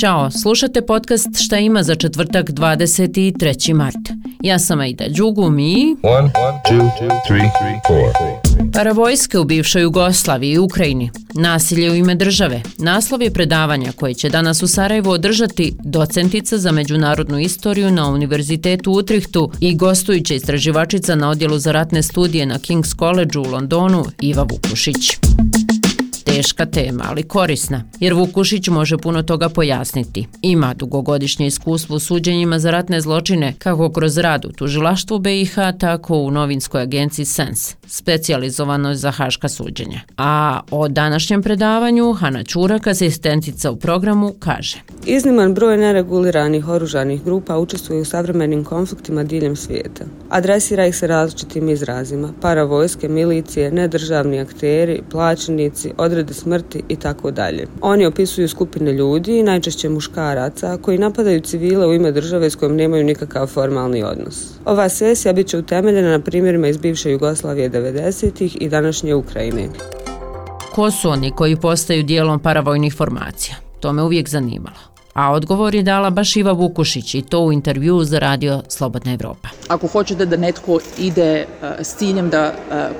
Ćao, slušate podcast Šta ima za četvrtak 23. mart. Ja sam Aida Đugum i... Paravojske u bivšoj Jugoslaviji i Ukrajini. Nasilje u ime države. Naslov je predavanja koje će danas u Sarajevu održati docentica za međunarodnu istoriju na Univerzitetu Utrihtu i gostujuća istraživačica na odjelu za ratne studije na King's College u Londonu Iva Vukušić teška tema, ali korisna, jer Vukušić može puno toga pojasniti. Ima dugogodišnje iskustvo u suđenjima za ratne zločine, kako kroz rad u tužilaštvu BiH, tako u novinskoj agenciji Sens, specializovanoj za haška suđenja. A o današnjem predavanju Hana Čurak, asistentica u programu, kaže. Izniman broj nereguliranih oružanih grupa učestvuje u savremenim konfliktima diljem svijeta. Adresira ih se različitim izrazima, paravojske, milicije, nedržavni akteri, plaćenici, odred povrede smrti i tako dalje. Oni opisuju skupine ljudi, najčešće muškaraca, koji napadaju civile u ime države s kojom nemaju nikakav formalni odnos. Ova sesija bit će utemeljena na primjerima iz bivše Jugoslavije 90-ih i današnje Ukrajine. Ko su oni koji postaju dijelom paravojnih formacija? To me uvijek zanimalo a odgovor je dala baš Iva Vukušić i to u intervju za radio Slobodna Evropa. Ako hoćete da netko ide e, s ciljem da e,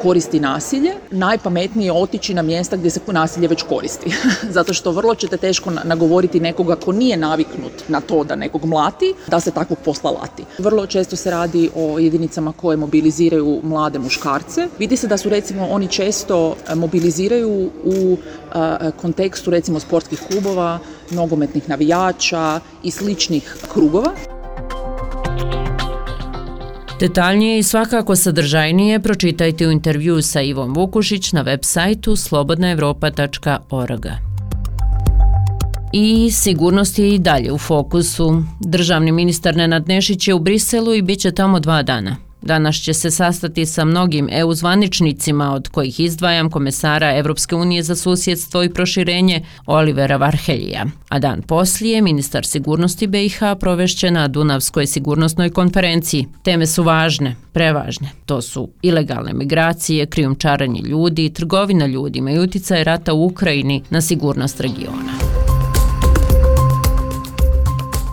koristi nasilje, najpametnije je otići na mjesta gdje se nasilje već koristi. Zato što vrlo ćete teško nagovoriti nekoga ko nije naviknut na to da nekog mlati, da se takvog posla lati. Vrlo često se radi o jedinicama koje mobiliziraju mlade muškarce. Vidi se da su recimo oni često mobiliziraju u e, kontekstu recimo sportskih klubova, nogometnih navijača i sličnih krugova. Detaljnije i svakako sadržajnije pročitajte u intervju sa Ivom Vukušić na web sajtu slobodnaevropa.org. I sigurnost je i dalje u fokusu. Državni ministar Nenad Nešić je u Briselu i bit će tamo dva dana. Danas će se sastati sa mnogim EU zvaničnicima, od kojih izdvajam komesara Evropske unije za susjedstvo i proširenje Olivera Varhelija. A dan poslije, ministar sigurnosti BiH provešće na Dunavskoj sigurnosnoj konferenciji. Teme su važne, prevažne. To su ilegalne migracije, krijumčaranje ljudi, trgovina ljudima i uticaj rata u Ukrajini na sigurnost regiona.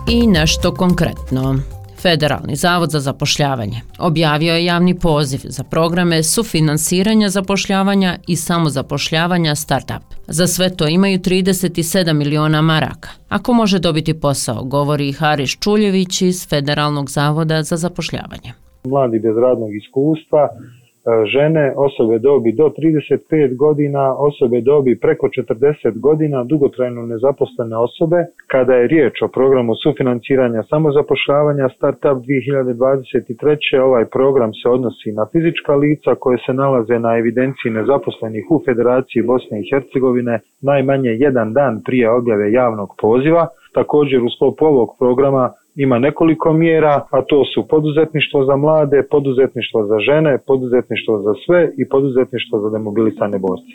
I nešto konkretno. Federalni zavod za zapošljavanje objavio je javni poziv za programe sufinansiranja zapošljavanja i samozapošljavanja startup. Za sve to imaju 37 miliona maraka. Ako može dobiti posao, govori Haris Čuljević iz Federalnog zavoda za zapošljavanje. Mladi bez radnog iskustva E, žene, osobe dobi do 35 godina, osobe dobi preko 40 godina, dugotrajno nezaposlene osobe. Kada je riječ o programu sufinanciranja samozapošljavanja Startup 2023. ovaj program se odnosi na fizička lica koje se nalaze na evidenciji nezaposlenih u Federaciji Bosne i Hercegovine najmanje jedan dan prije objave javnog poziva. Također u sklopu ovog programa ima nekoliko mjera, a to su poduzetništvo za mlade, poduzetništvo za žene, poduzetništvo za sve i poduzetništvo za demobilisane borce.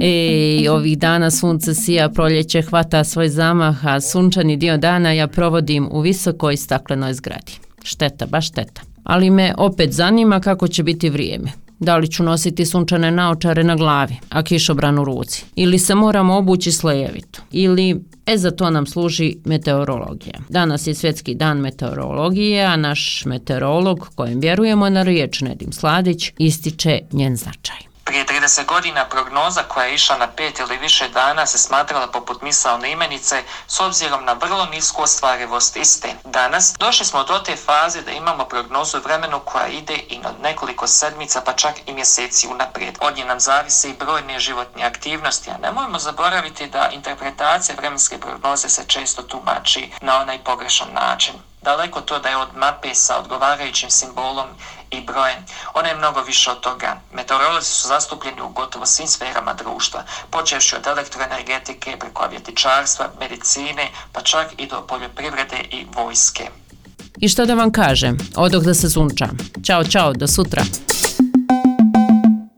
Ej, ovih dana sunce sija, proljeće hvata svoj zamah, a sunčani dio dana ja provodim u visokoj staklenoj zgradi. Šteta, baš šteta. Ali me opet zanima kako će biti vrijeme. Da li ću nositi sunčane naočare na glavi, a kišobran u ruci? Ili se moramo obući slejevito? Ili E za to nam služi meteorologija. Danas je svjetski dan meteorologije, a naš meteorolog kojem vjerujemo na riječ Nedim Sladić ističe njen značaj. Prije 30 godina prognoza koja je išla na pet ili više dana se smatrala poput misalne imenice s obzirom na vrlo nisku ostvarivost iste. Danas došli smo do te faze da imamo prognozu vremenu koja ide i na nekoliko sedmica pa čak i mjeseci unaprijed. Od nje nam zavise i brojne životne aktivnosti, a nemojmo zaboraviti da interpretacija vremenske prognoze se često tumači na onaj pogrešan način. Daleko to da je od mape sa odgovarajućim simbolom i brojem. Ona je mnogo više od toga. Meteorolozi su zastupljeni u gotovo svim sferama društva, počevši od elektroenergetike, preko avjetičarstva, medicine, pa čak i do poljoprivrede i vojske. I što da vam kažem? odoh da se sunčam. Ćao, čao, do sutra.